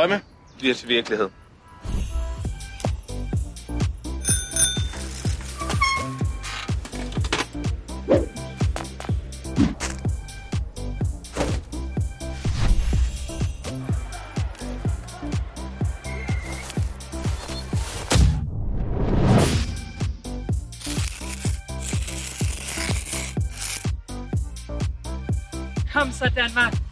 Drømme bliver til virkelighed. Kom så, Danmark.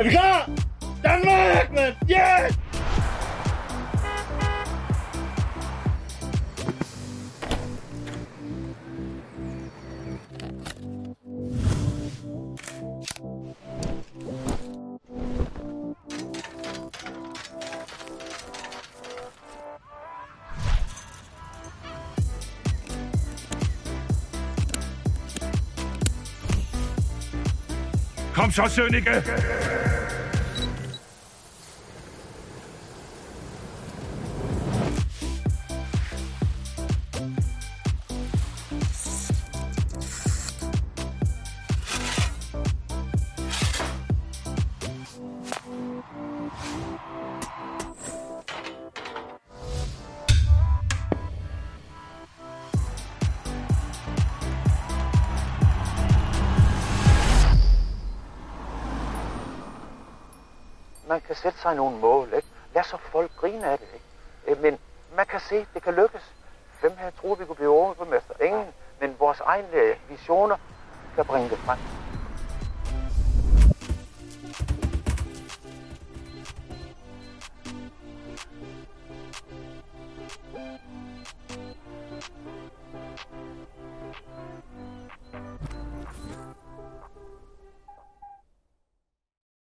Erika! Danmark, mand! Yes! Komm schon, man kan sætte sig nogle mål, ikke? Lad så folk grine af det, ikke? Øh, men man kan se, det kan lykkes. Hvem havde troet, vi kunne blive overbemester? Ingen. Men vores egne øh, visioner kan bringe det frem.